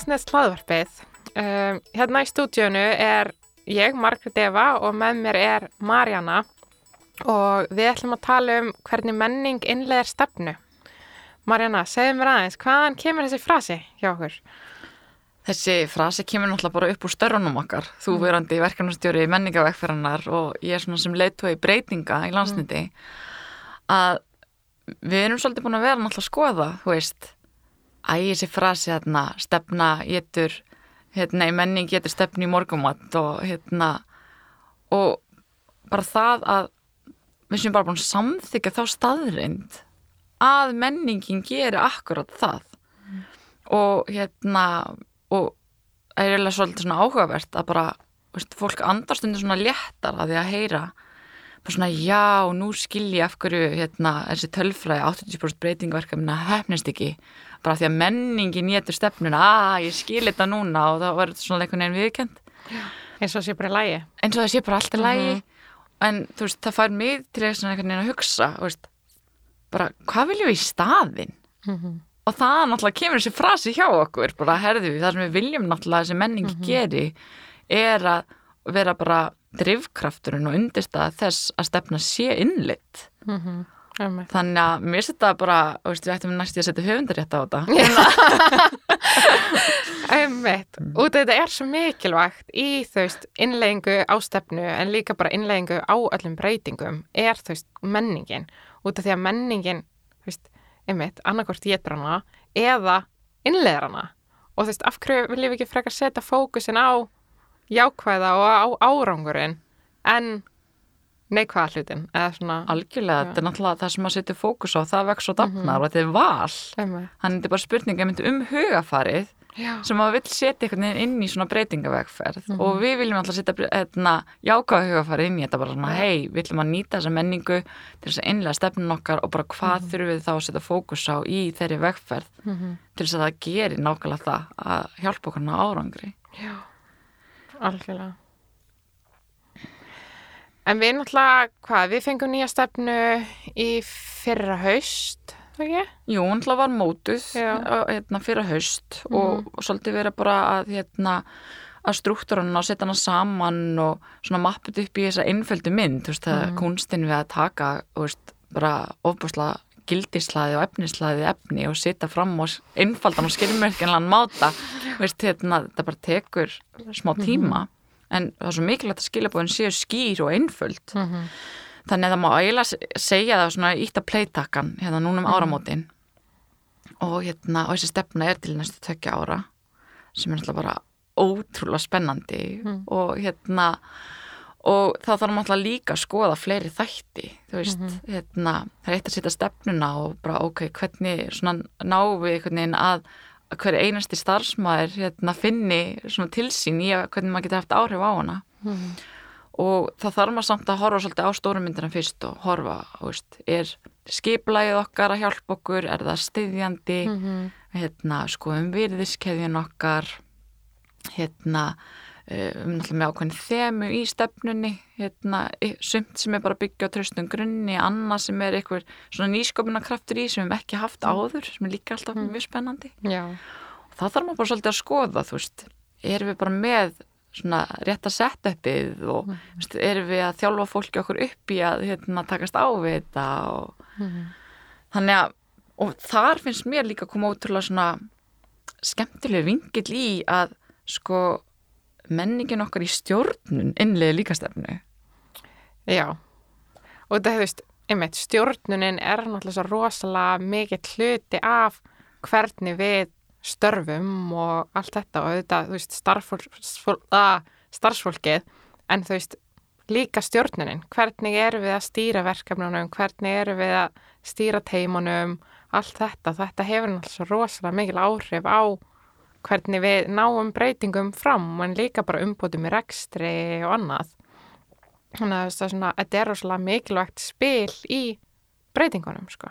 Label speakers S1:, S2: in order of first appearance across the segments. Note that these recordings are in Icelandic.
S1: í Landsnes hlaðvarpið. Um, hérna í stúdíunu er ég, Margret Eva, og með mér er Marjana og við ætlum að tala um hvernig menning innlegar stefnu. Marjana, segðu mér aðeins, hvaðan kemur þessi frasi hjá okkur?
S2: Þessi frasi kemur náttúrulega bara upp úr störunum okkar. Þú
S1: Mm.
S2: verandi verkefnastjóri menningavegferðarnar og ég er svona sem leiðtói breytinga í landsniti að við erum svolítið búin að vera náttúrulega að skoða, þú veist, æ, þessi frasi hérna, stefna getur, hérna, í menning getur stefni í morgumatt og hérna, og bara það að við séum bara búin að samþykja þá staðrind að menningin gerir akkurat það. Og hérna og það er eiginlega svolítið svona áhugavert að bara, veist, fólk andast undir svona léttar að því að heyra bara svona já, nú skil ég af hverju hérna, þessi tölfræði 80% breytingverkefna hefnist ekki. Bara því að menningin getur stefnuna að ég skil þetta núna og það var svona einhvern veginn viðkend
S1: Eins og sé bara lægi.
S2: eins og það sé bara allt í lagi. En þú veist, það fær mig til einhvern veginn að hugsa veist, bara, hvað viljum við í staðinn? Og það náttúrulega kemur þessi frasi hjá okkur bara herðu við, það sem við viljum náttúrulega að þessi menning geri er að vera bara drifkrafturinn og undirstaða þess að stefna sé innlitt
S1: Mm -hmm.
S2: þannig að mér setja bara, þú veist, við ættum næst í að setja höfundarétt á þetta.
S1: Einmitt. Út af þetta er svo mikilvægt í þú veist innleggingu á stefnu en líka bara innleggingu á öllum breytingum er þú veist menningin. Út af því að menningin þú veist, einmitt, annarkvort getur hana eða innlegar hana. Og þú veist, af hverju viljum við ekki frekar setja fókusin á jákvæða og á árangurinn en neikvæða hlutin
S2: algjörlega, þetta er náttúrulega það sem að setja fókus á það vex og dafnar og þetta er val. Þannig þetta er bara spurning einmitt um hugafarið
S1: Já.
S2: sem að vill setja einhvern veginn inn í svona breytingavegferð. Og við viljum alltaf setja hérna, jákvæða hugafarið inn í þetta bara svona, hei, við viljum að nýta þessa menningu til þess að innlega stefnun okkar og bara hvað þurfum við þá að setja fókus á í þeirri vegferð til þess að það gerir nákvæmlega það að hjálpa okkur á árangri.
S1: Já, algjörlega. En við náttúrulega, hvað, við fengum nýja stefnu í fyrra haust, það ekki?
S2: Jú, hlað var mótuð hérna, fyrir haust og, og svolítið verið bara að hérna, að struktúrunna og setja hana saman og svona mapput upp í þessa einföldu mynd, þú veist, það kunstin við að taka, þú veist, bara ofbúslega gildislaði og efnislaði efni og setja fram og einfaldan og skilmerkinlegan máta, veist, hérna, þetta bara tekur smá tíma en það er svo mikilvægt að skilabóðin séu skýr og einföld. Þannig að það má eiginlega segja það svona ítt að playtakkan hérna núna um áramótin. Og hérna og þessi stefna er til næstu tökja ára sem er náttúrulega bara ótrúlega spennandi. Og hérna og þá þarf maður alltaf líka að skoða fleiri þætti þú veist, hérna það er eitt að setja stefnuna og bara ok, hvernig svona náum við einhvern veginn að hver einasti starfsmæður hérna finni svona tilsýn í að hvernig maður getur haft áhrif á hana. Og það þarf maður samt að horfa svolítið á stórumyndina fyrst og horfa, veist, er skiplægið okkar að hjálpa okkur, er það styðjandi, hérna, sko um virðiskeðjun okkar, hérna, um náttúrulega með ákveðin þemu í stefnunni, hérna, sumt sem er bara að byggja á tröstum grunni, annað sem er eitthvað svona nýsköpunarkraftur í sem við höfum ekki haft áður, sem er líka alltaf mjög spennandi.
S1: Já.
S2: það þarf maður bara svolítið að skoða þú veist, erum við bara með svona rétta setupið og mm. veist, erum við að þjálfa fólki okkur upp í að hérna, takast á við þetta og þannig að og þar finnst mér líka að koma ótrúlega svona skemmtileg vingill í að sko menningin okkar í stjórnun innlega líka stefnu.
S1: Já. Og þetta, þú veist, einmitt, stjórnunin er náttúrulega svo rosalega mikið hluti af hvernig við störfum og allt þetta og þetta, þú veist, starfsfólk, að, starfsfólkið, en þú veist, líka stjórnunin, hvernig erum við að stýra verkefnunum, hvernig erum við að stýra teimunum, allt þetta, þetta hefur náttúrulega rosalega mikil áhrif á hvernig við náum breytingum fram, en líka bara umbútum í rekstri og annað. Þannig að er svona, þetta er rosalega mikilvægt spil í breytingunum, sko.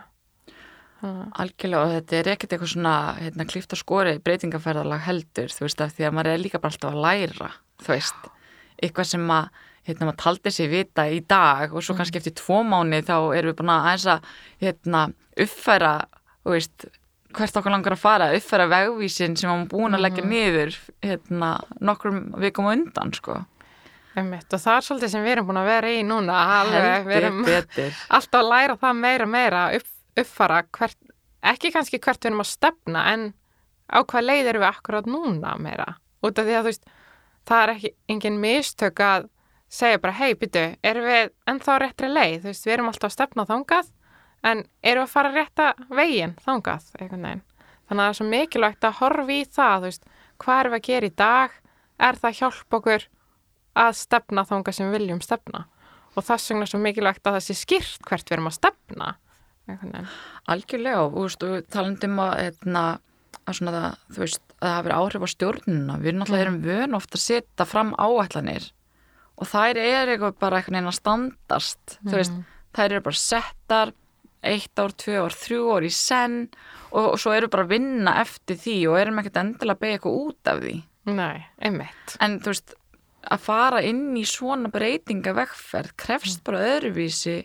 S2: Algjörlega og þetta er ekkert eitthvað svona hérna, klíft og skori breytingaferðalag heldur þú veist af því að maður er líka bara alltaf að læra þú veist, eitthvað sem að hérna, maður taldi sér vita í dag og svo kannski eftir tvo mánu þá erum við búin að aðeins að hérna, uppfæra veist, hvert okkar langar að fara uppfæra vegvísin sem hann búin að leggja niður hérna nokkrum vikum undan sko.
S1: Einmitt, og það er svolítið sem við erum búin að vera í núna alveg, við erum alltaf að læra það meira meira upp, uppfara hvert, ekki kannski hvert við erum að stefna en á hvað leið erum við akkurat núna meira? Út af því að þú veist það er ekki engin mistök að segja bara hei byttu, erum við ennþá réttri leið, þú veist, við erum alltaf að stefna þangað en við að fara rétta veginn veginn? Þannig að það er svo mikilvægt að horfa í það veist, hvað erum við að gera í dag? Er það hjálp okkur að stefna þangað sem við viljum stefna? Og þess vegna er svo mikilvægt að það sé skýrt hvert við erum að stefna.
S2: Algjörlega og, þú veist, talandum að, hérna, að svona þú veist, að það hafi áhrif á stjórnuna. Við erum náttúrulega erum vön ofta að setja fram áætlanir og þær er eitthvað bara einhvern veginn að standast, þú veist, þær eru bara settar eitt ár, tvö ár, þrjú ár í senn og, og svo eru bara að vinna eftir því og erum ekkert endilega að beigja eitthvað út af því.
S1: Nei, einmitt.
S2: En þú veist, að fara inn í svona breytinga vegferð krefst bara öðruvísi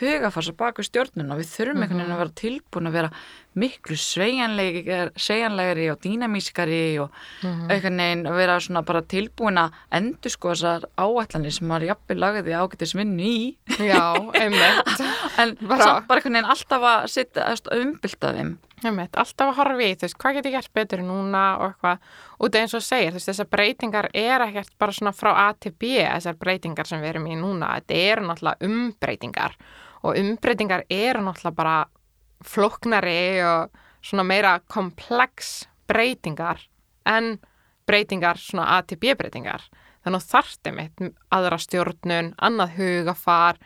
S2: hugafars að baka stjórnuna. Við þurfum einhvern veginn að vera tilbúin að vera miklu sveigjanlegri og dýnamískari og einhvern veginn að vera svona bara tilbúin að endur sko þessar áætlanir sem maður jafnvel lagði ágætis vinnu í
S1: Já, einmitt.
S2: en
S1: Bara-
S2: bara einhvern veginn alltaf að setja að umbylta þeim.
S1: einmitt. Alltaf að horfa í, þú veist, hvað get ég gert betur núna og eitthvað. Út af eins og segir, veist, þessar breytingar er ekkert bara svona frá A til B, þessar breytingar sem við erum í núna. Þetta eru náttúrulega umbreytingar og umbreytingar eru náttúrulega bara flóknari og svona meira komplex breytingar en breytingar svona A til B breytingar. Þannig að þarfti mitt aðra stjórnun, annað hugafar,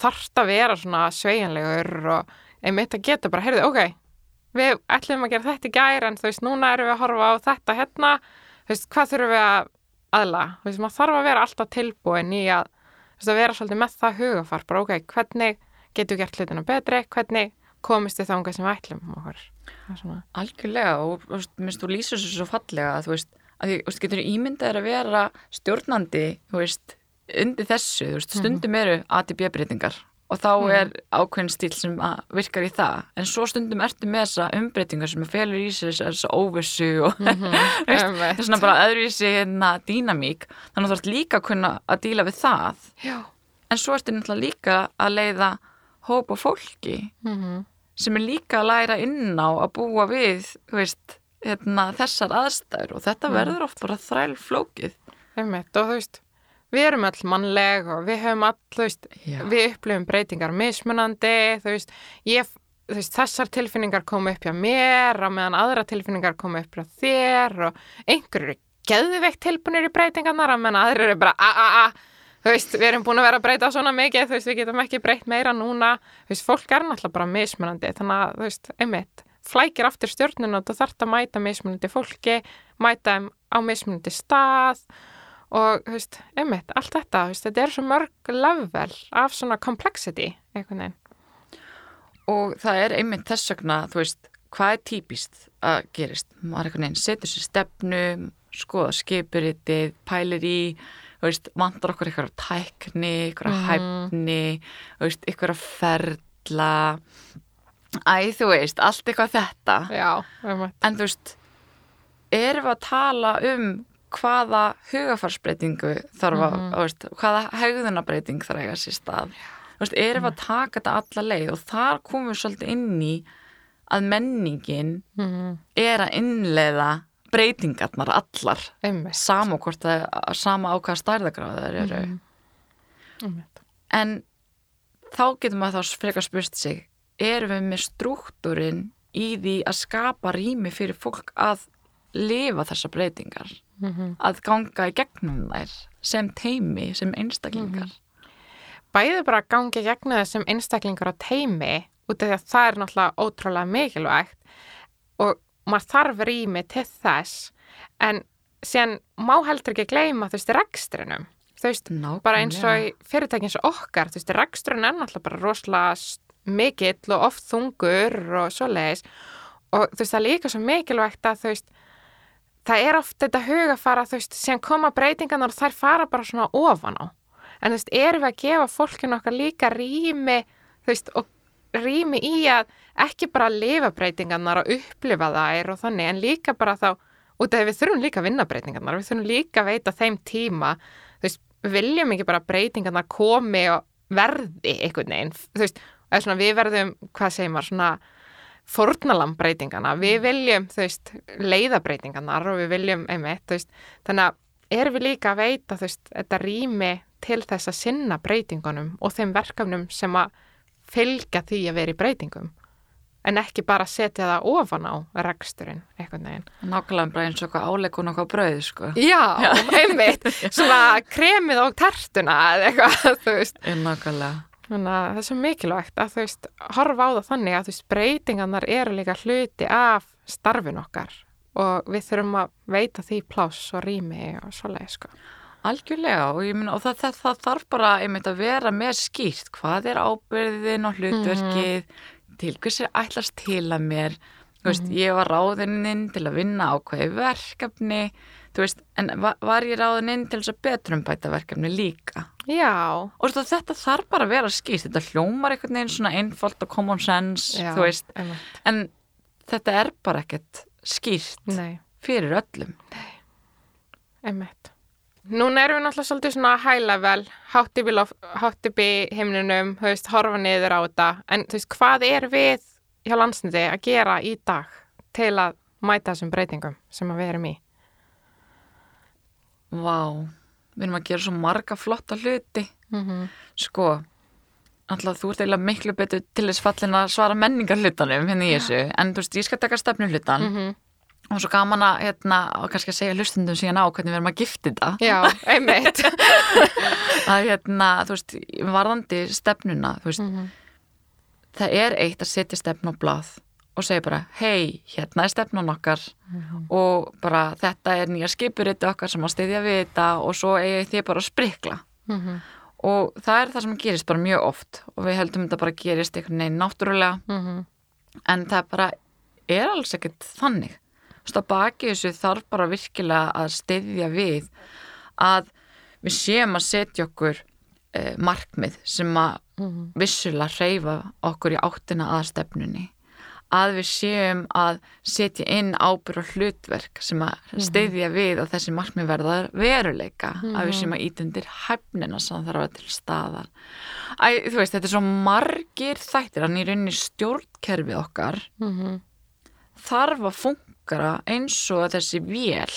S1: þarft að vera svona sveigjanlegur og einmitt að geta bara, heyrðu, ok, við ætlum að gera þetta í gær en þú veist, núna erum við að horfa á þetta hérna, þú veist, hvað þurfum við að aðla, þú veist, maður þarf að vera alltaf tilbúin í að, þú veist, að vera svolítið með það hugafar, bara ok, hvernig getum við gert hlutina betri, hvernig komist við þangað sem við ætlum? Okkur.
S2: Algjörlega og minnst þú lýsir þessu svo fallega að þú veist, að því, veist, getur ímyndað að vera stjórnandi, þú veist, undir þessu, veist, stundum eru ATB-breytingar og þá er ákveðin stíl sem virkar í það, en svo stundum ertu með þessa umbreytingar sem felur í sér þessa- óvissu og er svona bara öðruvísi hérna dýnamík, þannig að þú ert líka að kunna að díla við það,
S1: já,
S2: en svo ertu náttúrulega líka að leiða hóp og fólki
S1: mhm,
S2: sem er líka að læra inn á að búa við veist, hérna, þessar aðstæður og þetta verður oft bara þræl flókið.
S1: Einmitt, og veist, við erum öll mannleg og við höfum all, veist, við upplifum breytingar mismunandi, ég, þessar tilfinningar koma upp hjá mér og meðan aðra tilfinningar koma upp hjá þér og einhverjur eru geðveikt tilbúinir í breytingarnar og meðan aðrir eru bara a a a, þú veist, við erum búin að vera að breyta svona mikið, þú veist, við getum ekki breytt meira núna, þú veist, fólk er náttúrulega bara mismunandi, þannig að, þú veist, einmitt, flækir aftur stjórnun og þú þarft að mæta mismunandi fólki, mæta þeim á mismunandi stað og, þú veist, einmitt, allt þetta, þú veist, þetta er svo mörg level af svona complexity, einhvern veginn.
S2: og það er einmitt þess vegna þú veist, hvað er típist að gerist maður einhvern veginn setur sér stefnu skoða þú veist, vantar okkur eitthvað tækni, eitthvað hæfni þú veist, eitthvað ferla. Æ, þú veist, allt eitthvað þetta.
S1: Já.
S2: En þú veist, erum við að tala um hvaða hugafarsbreytingu þarf að, mm veist, hvaða hegðunabbreyting þarf að eiga sér stað. Veist, erum við að taka þetta alla leið? Og þar komum við svolítið inn í að menningin
S1: Mm
S2: er að innleiða breytingarnar allar, hvort það, sama á hvaða stærðagráð þær eru.
S1: Einmitt.
S2: En þá getur maður þá frekar spurt sig, erum við með struktúrin í því að skapa rými fyrir fólk að lifa þessar breytingar,
S1: Mhm.
S2: að ganga í gegnum þær sem teimi, sem einstaklingar.
S1: Bæði bara að gangi gegna þessum einstaklingar á teimi út af því að það er náttúrulega ótrúlega mikilvægt og maður þarf rými til þess. En síðan má heldur ekki gleyma þú veist rekstrinum. Þú veist,
S2: Nákvæmlega.
S1: bara eins og í fyrirtæki eins og okkar, þú veist, reksturinn er náttúrulega bara rosalega mikill og oft þungur og svoleiðis. Og þú veist, það er líka svo mikilvægt að þú veist, það er oft þetta hugafara, þú veist, síðan koma breytingarnar og þær fara bara svona ofan á. En þú veist, erum við að gefa fólkinu okkar líka rými þú veist, og rými í að ekki bara lifa breytingarnar og upplifa þær og þannig en líka bara þá út af því við þurfum líka að vinna breytingarnar við þurfum líka að veita þeim tíma þú veist, viljum ekki bara að breytingarnar komi og verði einhvern veginn, þú veist, svona við verðum, hvað segir maður, svona fórnalam breytingarna, við viljum þú veist, leiða breytingarnar og við viljum einmitt, þú veist, þannig að erum við líka að veita, þú veist, þetta rými til þess að sinna breytingunum og þeim verkefnum sem að fylgja því að vera í breytingum. En ekki bara setja það ofan á reksturinn, einhvern veginn.
S2: Nákvæmlega bara eins og eitthvað áleikun og eitthvað brauð, sko.
S1: Já, einmitt, svona kremið á tertuna eða eitthvað, þú veist. Það er svo mikilvægt að þú veist, horfa á það þannig að þú veist, breytingarnar eru líka hluti af starfin okkar. Og við þurfum að veita því pláss og rými og svoleið, sko.
S2: Algjörlega og, myna, og það, það, það þarf bara einmitt að vera með skýrt. Hvað er ábyrðin og hlutverkið? Til hvers er ætlast til að mér? Þú veist, ég var ráðininn til að vinna ákveði verkefni þú veist, en var, var ég ráðininn til þess að betrumbæta verkefni líka?
S1: Já,
S2: og veist, þetta þarf bara að vera skýrt. Þetta hljómar einhvern veginn svona einfalt og common sense,
S1: já,
S2: veist. en þetta er bara ekkert skýrt
S1: Nei,
S2: fyrir öllum.
S1: Einmitt. Núna erum við náttúrulega svolítið svona high level, hátt í himninum, þú veist, horfa niður á þetta, en þú veist, hvað er við hjá landsniti að gera í dag til að mæta þessum breytingum sem við erum í?
S2: Vá, við erum að gera svo marga flotta hluti
S1: Mm -hmm.
S2: sko alltaf þú ert eiginlega miklu betur til þess fallin að svara menningar hlutanum hérna í þessu en þú veist, ég skal taka stefnu hlutan
S1: Mhm.
S2: Og svo gaman að, hérna, og kannski að segja hlustundum síðan á hvernig við erum að gifta þetta
S1: Já, einmitt.
S2: að hérna, þú veist, varðandi stefnuna, þú veist,
S1: Mhm.
S2: það er eitt að setja stefnu á blað og segja bara, hei, hérna er stefnun okkar og bara þetta er nýja skipuriti okkar sem að styðja við þetta og svo eigi þið bara að sprikla
S1: Mhm.
S2: og það er það sem gerist bara mjög oft og við heldum þetta bara gerist einhvern veginn náttúrulega
S1: Mhm.
S2: en það bara er alls ekkert þannig að baki þessu þarf bara virkilega að styðja við að við séum að setja okkur eh, markmið sem að
S1: Mhm.
S2: vissulega hreyfa okkur í áttina að stefnunni að við séum að setja inn ábyrg og hlutverk sem að styðja við að þessi markmið verða veruleika að við séum að ítundir hæfnina sem þarf að til staðar Æ, þú veist, þetta er svo margir þættir að rauninni stjórnkerfið okkar
S1: Mhm.
S2: þarf að fungara eins og þessi vél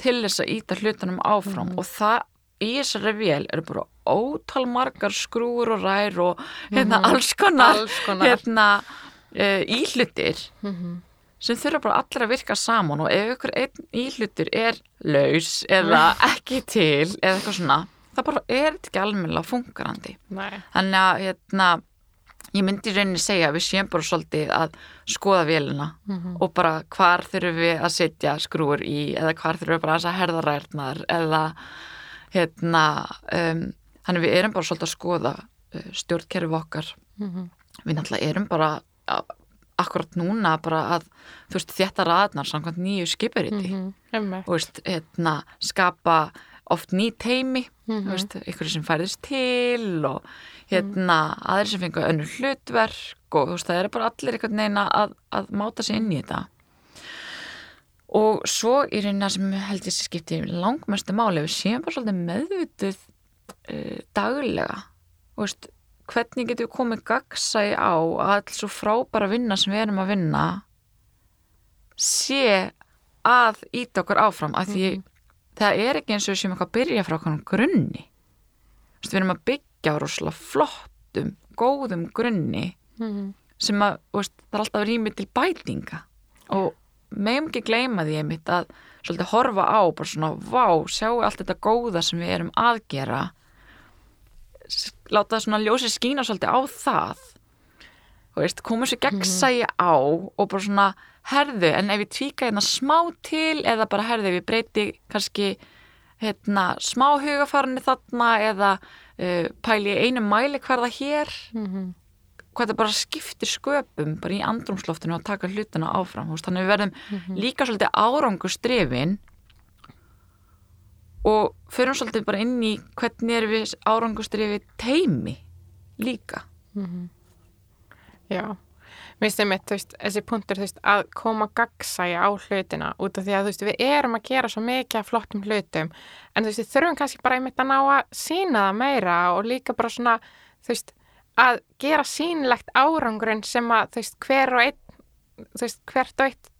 S2: til þess að íta hlutunum áfram og það í þessari vél eru bara ótal margar skrúur og rær og hérna alls konar,
S1: Alls konar.
S2: hérna uh, íhlutir
S1: Mhm.
S2: sem þurfa bara allir að virka saman og ef ykkur einn íhlutur er laus eða ekki til eða eitthvað svona, það bara er ekki almennilega fungarandi
S1: Nei.
S2: Þannig að hérna, ég myndi rauninni segja að við séum bara svolítið að skoða vélina
S1: Mhm.
S2: og bara hvar þurfum við að setja skrúur í eða hvar þurfum við bara að herða rærnar eða hérna, um, þannig við erum bara svolítið að skoða uh, stjórnkerfi okkar.
S1: Mhm.
S2: Við náttúrulega erum bara a- akkurat núna bara að þú veist þétta raðnar samkvæmt nýju skipuriti
S1: Mhm. Einmitt.
S2: og veist, hérna, skapa oft ný teimi
S1: Mhm.
S2: þú veist, ykkur sem færðist til og hérna, aðrir sem fengu önnur hlutverk og þú veist, það eru bara allir einhvern veginn að, að máta sig inn í þetta. Og svo í rauninna sem held ég skipti langmestu máli, við séum bara svolítið meðvituð uh, daglega. Og veist, hvernig getum við komið gagsæ á að alls svo frábæra vinna sem við erum að vinna sé að íta okkur áfram? Af því það er ekki eins og við séum eitthvað að byrja frá okkur grunni. Veist, við erum að byggja á rosalega flottum góðum grunni
S1: Mhm.
S2: sem að veist, það er alltaf rými til bætinga. Og meðum ekki gleyma því einmitt að svolítið horfa á bara svona, vá, sjáu allt þetta góða sem við erum að gera. S- láta það svona ljósi skína svolítið á það. Veist, koma sér gegnsægi á og bara svona, herðu en ef ég tvíka hérna smá til eða bara herðu, ef ég breyti kannski hérna, smá hugafarinni þarna eða uh, pæli í einu mæli hverða hér
S1: Mhm.
S2: hvað það bara skiptir sköpum bara í andrumsloftinu og taka hlutina áfram veist, þannig við verðum líka svolítið árangustrefin og förum svolítið bara inn í hvernig erum við árangustrifi teimi líka
S1: Mhm. Já, finnst einmitt, þú veist, þessi punktur, þú veist, að koma gagsæja á hlutina út af því að, þú veist, við erum að gera svo mikið af flottum hlutum, en þú veist, við þurfum kannski bara einmitt að ná að sína það meira og líka bara svona, þú veist, að gera sínlegt árangurinn sem að, þú veist, hver og einn, þú veist, hvert og eitt,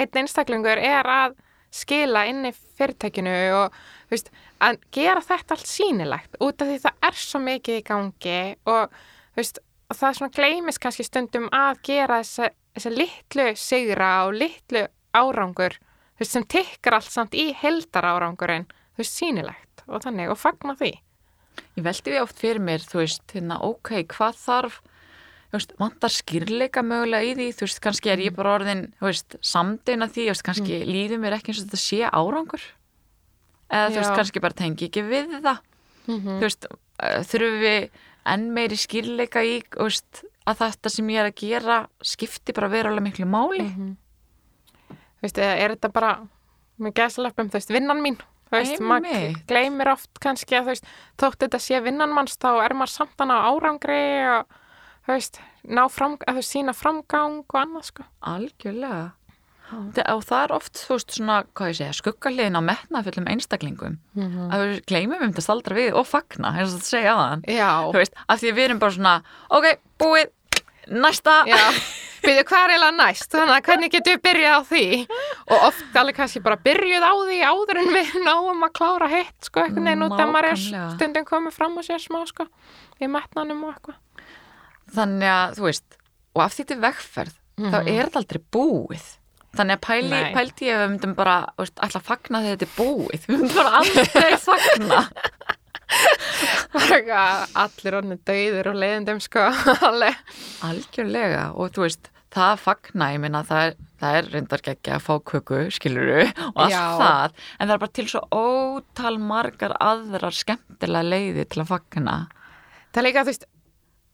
S1: einn einstaklingur er að skila inn í fyrirtækinu og, þú veist, að gera þetta allt sínilegt út af því það er svo mikið í gangi og, þú veist, og það svona gleymist kannski stundum að gera þessa, þessa litlu sigra og litlu árangur þú veist, sem tikkar allt samt í heldar árangurinn, þú veist, sínilegt og þannig, og fagna því.
S2: Ég veldi við oft fyrir mér, þú veist, hérna, ok, hvað þarf, þú veist, vantar skýrleika mögulega í því, þú veist, kannski er ég bara orðin, þú veist, samdina því, þú veist, kannski mm. líður mér ekki eins og þetta sé árangur, eða þú veist,
S1: Já.
S2: kannski bara tengi ekki við það,
S1: mm
S2: þú veist, uh, þurfum við enn meiri skýrleika í, veist, að þetta sem ég er að gera skipti bara verulega miklu máli.
S1: þú veist, eða er þetta bara með gæsleppum, þú veist, vinnan mín þú veist, maður gleymir oft kannski að þú veist, þótt þetta sé vinnan manns þá er maður samt hann á árangri og þú veist, ná fram, að þú sína framgang og annað sko
S2: Algjörlega. Og það er oft, þú veist, svona, hvað ég segja, skuggaliðin á metnaðfullum einstaklingum. Að við gleymum um þetta staldra við og fagna, eins og þetta segja aðan. Þú veist, af því að við erum bara svona, ok, búið, næsta.
S1: Byrju hvað er eiginlega næst þannig að hvernig getum við byrjað á því og oft alveg kannski bara byrjuð á því áður en við náum að klára hitt sko, einhvern veginn út að maður er stundum komið fram og sér smá sko í metnanum og eitthvað
S2: Þannig að, þú veist, og af því vegferð, þá er þetta aldrei búið. Þannig að pæli,
S1: Nei.
S2: pældi ég að við myndum bara, veist, alltaf fagna þegar þetta er búið. Við myndum bara aldrei fagna.
S1: Allir orðinu dauður og leiðindum sko.
S2: Algjörlega, og þú veist, það að fagna, ég minna, það er, það er reyndar ekki að fá köku, skiluru, og allt
S1: Já.
S2: það, en það er bara til svo ótal margar aðrar skemmtilega leiði til að fagna.
S1: það er líka þú veist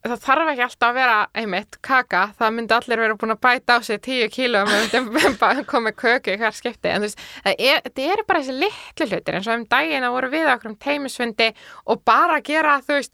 S1: það þarf ekki alltaf að vera einmitt kaka, það myndi allir vera búin að bæta á sig 10 kíló með myndum bara komið köku í hver skipti. En þú veist, það er, eru bara þessi litlu hlutir eins og um daginn að voru við okkur um teimisfundi og bara gera þú veist,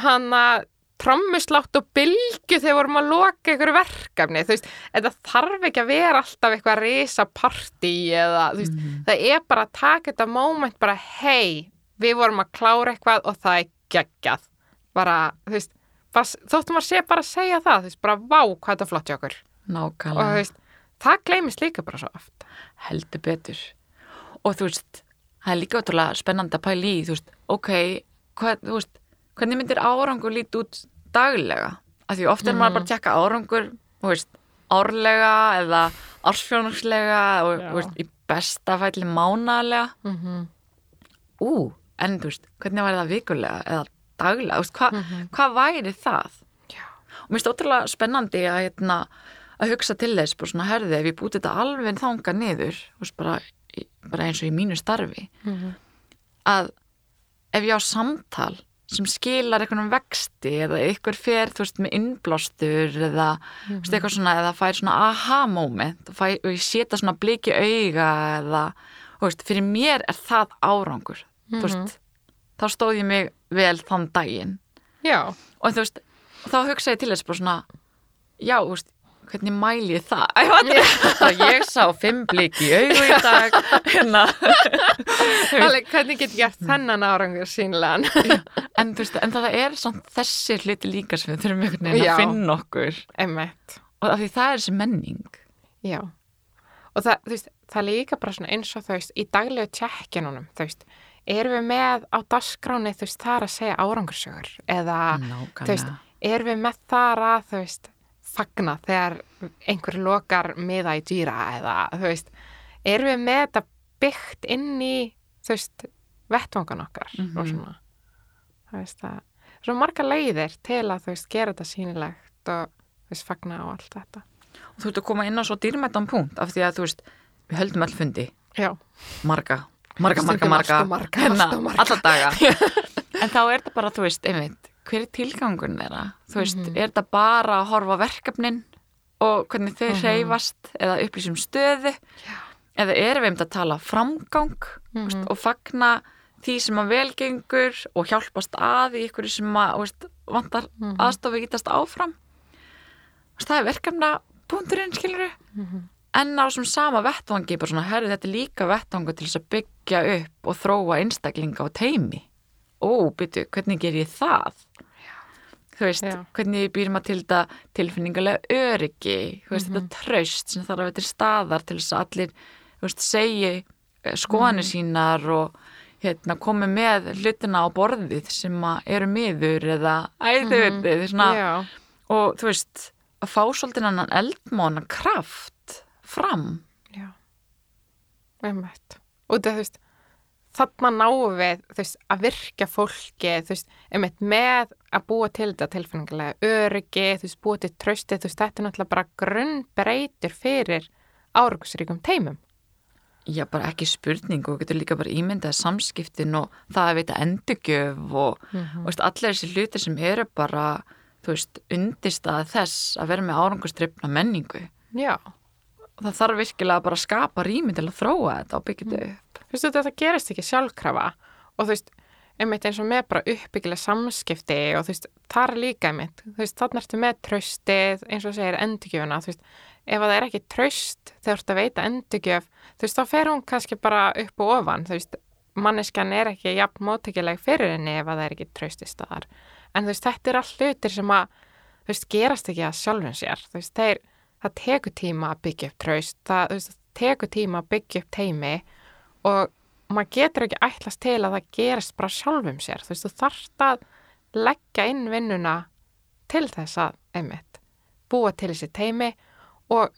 S1: hann að trommuslátt og bylgu þegar vorum að loka ykkur verkefni, þú veist, þetta þarf ekki að vera alltaf eitthvað risa partí eða, þú veist, það er bara að taka þetta moment bara, hei, við vorum að klára eitthvað og það er geggjað, bara, þú veist, þóttum að sé bara að segja það, þú veist, bara vá hvað þetta er flott hjá okkur og þú
S2: Nákvæmlega,
S1: veist, það gleymist líka bara svo oft.
S2: heldur betur. Og þú veist, það er líka ótrúlega spennandi að pæla í, þú veist, ok, hvað, þú veist, hvernig myndir árangur lít út daglega? Af því oft er maður bara að tjekka árangur, þú veist, árlega eða ársfjónarslega og, veist, í besta fæli mánalega.
S1: Mm -hmm.
S2: ú, en þú veist, hvernig væri það vikulega eða daglega, veist, hva, hvað væri það?
S1: Já.
S2: Og mér finnst ótrúlega spennandi að, hérna, að hugsa til þess, bara svona, herði, ef ég búti þetta alveg þanga niður, veist, bara, bara eins og í mínu starfi,
S1: Mhm.
S2: að ef ég á samtal sem skilar einhvern vexti eða einhver fer, þú veist, með innblástur eða, þú veist, eitthvað svona, eða fær svona aha moment og, og ég setja svona bliki auga eða, þú veist, fyrir mér er það árangur, þú veist, þá stóð ég mig vel þann daginn
S1: Já,
S2: og þú veist, þá hugsa ég til þess bara svona, já, þú veist, hvernig mæli ég það? Æ, yeah. ég sá fimm bliki í augu í dag, hérna,
S1: alveg, hvernig get ég gert þennan árangur sínlegan?
S2: en veist, en það er samt þessi hluti líka sem við þurfum einhvern veginn að finna okkur
S1: Einmitt.
S2: og af því það er þessi menning.
S1: Já, og það, veist, það líka bara eins og þú veist, í daglegu tjekkinunum, þú veist, erum við með á dasgráni, þú veist, þar að segja árangursögur eða, þú veist, erum við með þar að, þú veist, fagna þegar einhver lokar miða í dýra eða, þú veist, erum við með þetta byggt inn í, þú veist, vettvangan okkar
S2: Mhm.
S1: og svona, þú veist, það, svo marga leiðir til að, þú veist, gera þetta sýnilegt og, þú veist, fagna og allt þetta.
S2: Og þú ert að koma inn á svo dýrmættan punkt af því að þú veist, við höldum all fundi,
S1: Já,
S2: marga, marga, marga, marga,
S1: marga,
S2: hérna,
S1: allt of marga.
S2: alla daga. en þá er þetta bara, þú veist, einmitt, hver er tilgangun þeirra? Þú veist,
S1: Mhm.
S2: er þetta bara að horfa verkefnin og hvernig þau hreyfast eða upplýsum stöðu?
S1: Já.
S2: Eða erum við um að tala framgang mm veist, og fagna því sem að velgengur og hjálpast að í ykkur sem að veist, vantar
S1: Mhm.
S2: aðstofi gítast áfram? það er verkefna punkturinn, skilur en á sem sama vettvangi bara svona, herri, þetta er líka vettvangu til þess að byggja upp og þróa einstaklinga og teimi ó, byrju, hvernig ger ég það? Þú veist,
S1: Já.
S2: hvernig býr maður til þetta tilfinningarlega öryggi? Þú veist, þetta tröst sem þarf að vera til staðar til þess að allir, þú veist, segi skoðanir sínar og hérna, komi með hlutina á borðið sem eru miður eða æðu mm -hmm. svona,
S1: Já,
S2: og þú veist, að fá svolítið annan eldmónan kraft fram
S1: já. Einmitt. Og þú veist, þarna náum við, veist, að virka fólki, veist, einmitt með að búa til þetta tilfinningarlega öryggi, þú veist, búa til trösti, þú veist, þetta er náttúrulega bara grunnbreytur fyrir áraugsríkum teimum.
S2: Já, bara ekki spurning og getur líka bara ímyndað samskiptin og það að veita endurgjöf og, og veist, allir þessi hlutir sem eru bara, þú veist, undistað þess að vera með árangustripna menningu.
S1: Já.
S2: Það þarf virkilega bara að skapa rými til að þróa þetta og byggja þetta upp.
S1: Þú veist, þetta gerist ekki sjálfkrafa. Og þú veist, einmitt eins og með bara uppbyggilega samskipti og þú veist, þar líka einmitt, þú veist, þannig ertu með tröstið, eins og segir endurgjöfuna, þú veist, ef að það er ekki tröst þegar þú ert að veita endurgjöf, þú veist, þá fer hún kannski bara upp og ofan, þú veist, manneskjan er ekki jafn mótækileg fyrir henni ef að það er ekki tröst í staðar. En þú veist, þetta er all hlutir sem að, þú veist, gerast ekki að sjálfum sér, þú veist, þeir, það tekur tíma að byggja upp tröst, það, veist, tekur tíma að byggja upp teimi og maður getur ekki ætlast til að það gerist bara sjálfum sér, þú veist, þú þarft að leggja inn vinnuna til þess að, einmitt, búa til þessi teimi og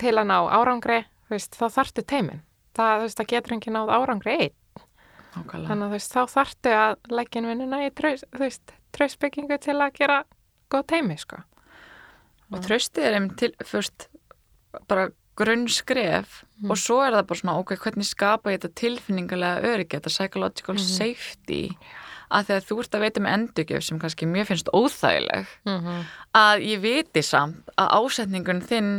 S1: til að ná árangri, þú veist, þá þarftu teimin. Það, þú veist, það getur ekki náð árangri einn. Þannig að þú veist, þá þarftu að leggja inn vinnuna í traust, þú veist, traustbyggingu til að gera góð teimi, sko.
S2: Og tröstið er einmitt til, fyrst, bara grunnskref og svo er það bara svona, ok, hvernig skapa ég þetta tilfinningarlega öryggi, þetta psychological safety? Að þegar þú ert að veita með endurgjöf sem kannski mér finnst óþægileg.
S1: Mm -hmm.
S2: að ég viti samt að ásetningun þinn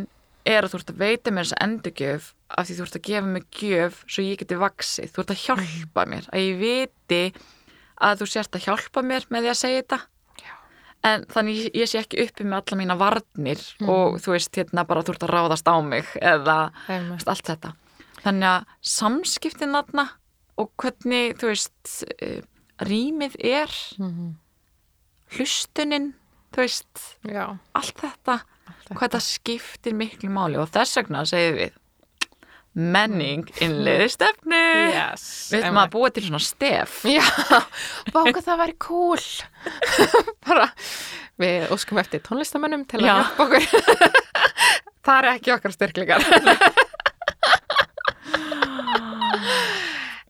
S2: er að þú ert að veita mér þessa endurgjöf af því þú ert að gefa mig gjöf svo ég geti vaksið, þú ert að hjálpa mér að ég viti að þú sért að hjálpa mér með því að segja þetta en þannig ég, ég sé ekki uppi með alla mína varnir og þú veist hérna bara þú ert að ráðast á mig eða veist, allt þetta. Þannig að samskiptin þarna og hvernig þú veist eh, rýmið er hlustunin þú veist,
S1: Já,
S2: allt þetta hvað þetta. skiptir miklu máli. Og þess vegna segir við menning innleiði stefnu.
S1: Yes.
S2: við ætlum að búa til svona stef.
S1: Já, báka það væri cool. Bara við óskum eftir tónlistamönnum til að
S2: Já.
S1: hjálpa okkur. Það er ekki okkar styrklingar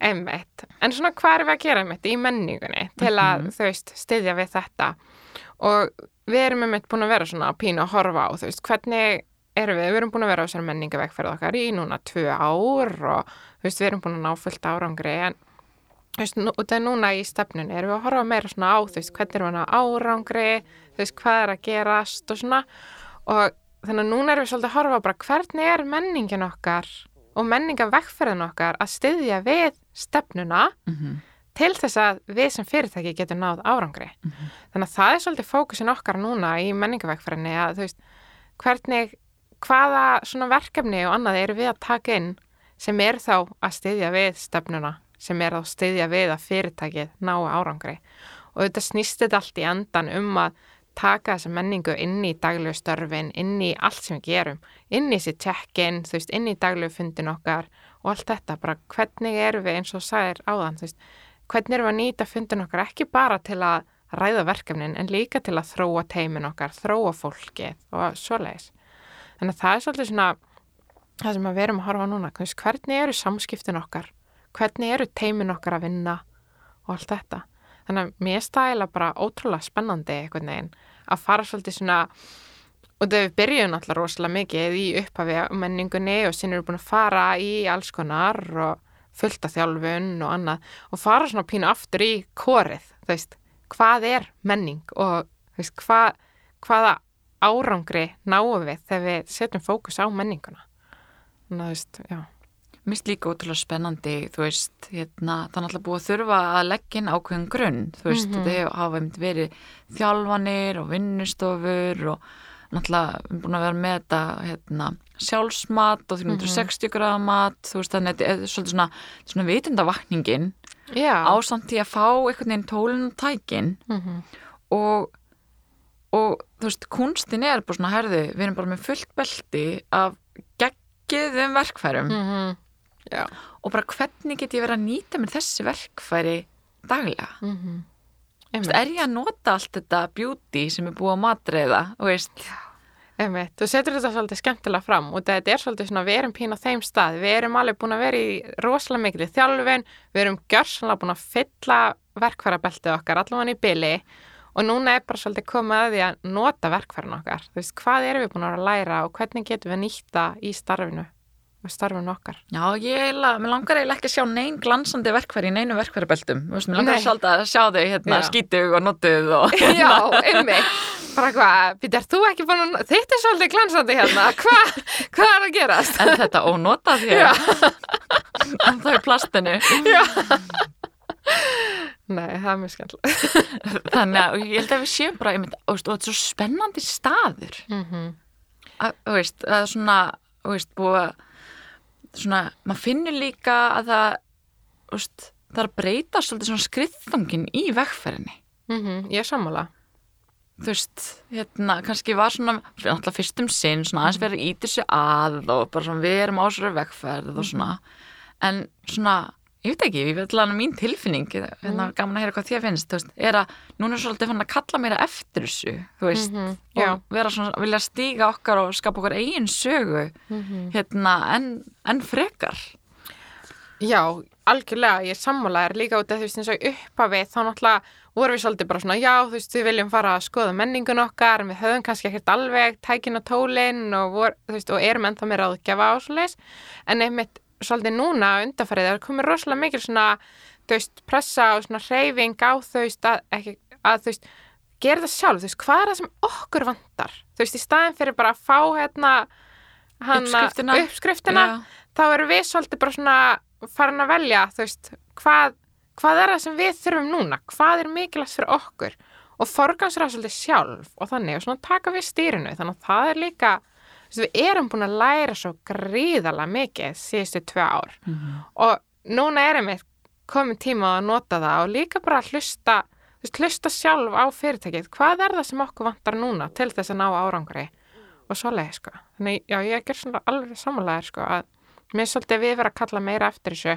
S1: einmitt. En svona hvað erum við að gera einmitt í menningunni til að þú veist styðja við þetta? Og við erum einmitt búin að vera svona pínu að horfa á þú veist hvernig erum við, við erum búin að vera á þessari menningavegferð okkar í núna tvö ár og veist við erum búin að ná fullt árangri en veist, nú, það er núna í stefnunni erum við að horfa meira svona á, veist, hvernig erum við að ná árangri, hvað er að gerast og svona og þannig að núna erum við svolítið að horfa bara hvernig er menningin okkar og menningavegferðin okkar að styðja við stefnuna
S2: Mhm.
S1: til þess að við sem fyrirtæki getum náð árangri. Þannig að það er svolítið fókusin okkar núna í menningavegferðinni að hvernig, hvaða svona verkefni og annað eru við að taka inn sem er þá að styðja við stefnuna, sem er að styðja við að fyrirtækið ná árangri. Og þetta snýst þetta allt í endan um að taka þessa menningu inn í daglegu störfin, inn í allt sem við gerum, inn í þessi check-in, þú veist, inn í daglegu fundin okkar og allt þetta, bara hvernig erum við eins og sagðir áðan, þú veist, hvernig erum við að nýta fundin okkar ekki bara til að ræða verkefnin en líka til að þróa teimin okkar, þróa fólkið og svoleiðis. Þannig að það er svolítið svona það sem við erum að horfa núna, hvernig eru samskiptin okkar, hvernig eru teimin okkar að vinna og allt þetta. Þannig að mér stæla bara ótrúlega spennandi einhvern veginn að fara svolítið svona og við byrjum alltaf rosalega mikið í upphafi menningunni og sinni erum búin að fara í alls konar og fullta þjálfun og annað og fara svona pínu aftur í korið, þú veist, hvað er menning og veist, hvað, hvaða árangri náum við þegar við setjum fókus á menninguna. Þannig að þú veist, já.
S2: Mér finnst líka ótrúlega spennandi, þú veist, hérna, er náttúrulega búið að þurfa að leggja inn ákveðin grunn, þú veist,
S1: Mhm.
S2: þetta hefur hafa verið þjálfanir og vinnustofur og náttúrulega við erum búin að vera með þetta hérna, sjálfsmat og 360 mm -hmm. mat þú veist þannig að þetta er svolítið svona, svona vitundavakningin
S1: Já.
S2: ásamt í að fá einhvern veginn tólinn og tækin
S1: Mhm.
S2: og, og þú veist, kunstin er bara svona herðu, við erum bara með fullt belti af geggiðum verkfærum.
S1: Mhm. Já.
S2: og bara hvernig get ég verið að nýta mér þessi verkfæri daglega?
S1: Mhm.
S2: Þú veist, er ég að nota allt þetta beauty sem er búið að matreiða og veist,
S1: þú setur þetta svolítið skemmtilega fram og þetta er svolítið svona, við erum pín á þeim stað, við erum alveg búin að vera í rosalega mikil þjálfin, við erum gjörsanlega búin að fylla verkfærabeltið okkar allavega í byli og núna er bara svolítið komið að því að nota verkfærin okkar, þú veist, hvað erum við búin að læra og hvernig getum við nýtta í starfinu og starfinu okkar.
S2: já, ég langar eiginlega ekki að sjá neinn glansandi verkfæri í neinu verkfæribeltum, mér langar
S1: Nei.
S2: svolítið að sjá þau hérna,
S1: Já.
S2: skítug og notuð og
S1: Já, einmitt, bara hvað, Býtar, þú ekki búin að, þitt er svolítið glansandi hérna, hvað, hvað er að gerast?
S2: en þetta ónota því
S1: Já.
S2: en það er plastinu
S1: Nei, það er mjög skemmtilega.
S2: þannig að ég held að við séum bara einmitt, og, þetta er svo spennandi staður.
S1: Mm
S2: að, þú veist, að svona þú veist, búið að svona, maður finnur líka að það þú veist, það er að breyta svolítið svona skriðþungin í vegferðinni.
S1: Ég er sammála.
S2: þú veist, hérna, kannski var svona náttúrulega fyrstum sinn, svona aðeins verið að íti sig að og bara svona við erum á svo vegferð og svona. En svona, ég veit ekki, ég veit alveg mín tilfinning, hérna gaman að heyra hvað þér finnst, veist, er að núna er svolítið fann að kalla mér eftir þessu, þú veist
S1: Mhm, já.
S2: og vera svona, vilja stíga okkar og skapa okkar eigin sögu hérna, en, en frekar.
S1: Já, algjörlega, ég sammálaðir líka út af veist eins og uppafið þá náttúrulega vorum við svolítið bara svona já, þú veist, við viljum fara að skoða menningun okkar við höfum kannski ekkert alveg tækin og tólin og, vor, veist, og erum ennþá meira áðgjafa á svo leis en einmitt svolítið núna undarfærið það er komið rosalega mikil svona þú veist, pressa og svona hreyfing á þú veist, að, ekki, að þú veist gera það sjálf, þú veist, hvað er það sem okkur vantar? Þú veist, í staðin fyrir bara að fá hérna hana,
S2: Uppskriftina.
S1: uppskriftina þá erum við svolítið bara svona farin að velja, þú veist, hvað, hvað er það sem við þurfum núna, hvað er mikilvægt fyrir okkur? Og forgansra svolítið sjálf og þannig og svona taka við stýrinu, þannig að það er líka, veist, við erum búin að læra svo gríðalega mikið síðustu tvö ár og núna erum við komin tíma að nota það og líka bara að hlusta, hlusta sjálf á fyrirtækið, hvað er það sem okkur vantar núna til þess að ná árangri og svoleiði, sko. Þannig, já, ég ger svona alveg samanlegaðir, sko, að mér svolítið við vera að kalla meira eftir þessu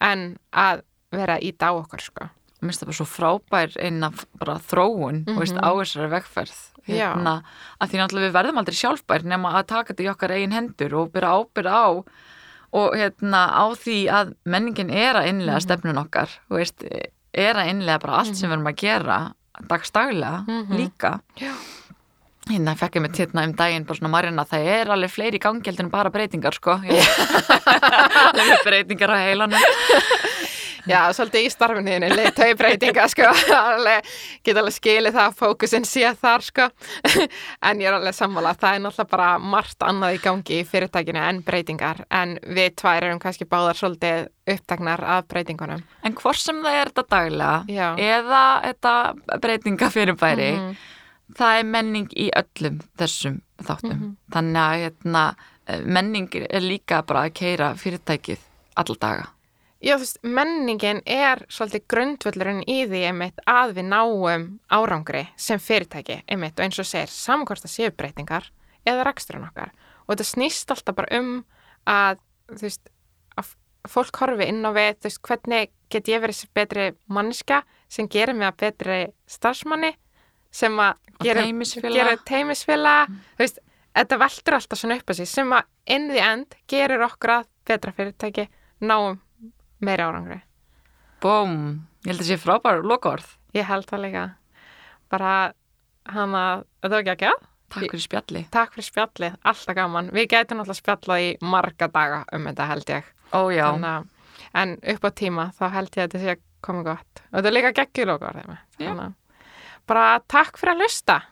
S1: en að vera í á okkur, sko.
S2: Mér finnst það bara svo frábær einn af bara þróun mm veist, á þessari vegferð
S1: Mhm.
S2: Hérna, að því náttúrulega við verðum aldrei sjálfbær nema að taka þetta í okkar eigin hendur og byrja ábyrð á og hérna á því að menningin er að innlega
S1: Mhm.
S2: stefnun okkar veist, er að innlega bara allt sem við erum að gera dagstaglega
S1: Mhm.
S2: líka
S1: Já.
S2: hérna fekk ég mitt hérna um daginn bara svona Marjana, það er alveg fleiri gangjald en bara breytingar sko breytingar á heilanum
S1: Já, svolítið í starfinniðinu, leiðtöi breytinga, sko, alveg, get alveg skilið það að fókusin sé þar, sko, en ég er alveg sammála, það er náttúrulega bara margt annað í gangi í fyrirtækinu en breytingar, en við tvær erum kannski báðar svolítið upptaknar af breytingunum.
S2: En hvort sem það er þetta daglega eða þetta breytinga fyrirbæri,
S1: Mhm.
S2: það er menning í öllum þessum þáttum.
S1: Mhm.
S2: Þannig að hérna, menning er líka bara að keira fyrirtækið alla daga.
S1: Já, þú veist, menningin er svolítið grundvöllurinn í því einmitt að við náum árangri sem fyrirtæki, einmitt, og eins og segir samankvæmst að séu breytingar eða reksturinn okkar. Og þetta snýst alltaf bara um að, þú veist, að fólk horfi inn á við, þú veist, hvernig get ég verið betri manniska sem gerir mig að betri starfsmanni sem að
S2: teymisfélaga.
S1: gerir teimisfélaga, þú veist, þetta veltur alltaf svona upp á sig sem að in the end gerir okkur að betra fyrirtæki, náum meiri árangri.
S2: Bóm, ég held að sé frábær lokaorð.
S1: Ég held það líka. Bara hana, þetta var ekki ekki að?
S2: Takk fyrir spjalli.
S1: Takk fyrir spjallið, alltaf gaman. Við gætum alltaf spjallað í marga daga um þetta held ég.
S2: Ó já,
S1: Þannig að- en upp á tíma þá held ég að þetta sé komið gott. Og þetta er líka geggjulokar. Bara takk fyrir að hlusta.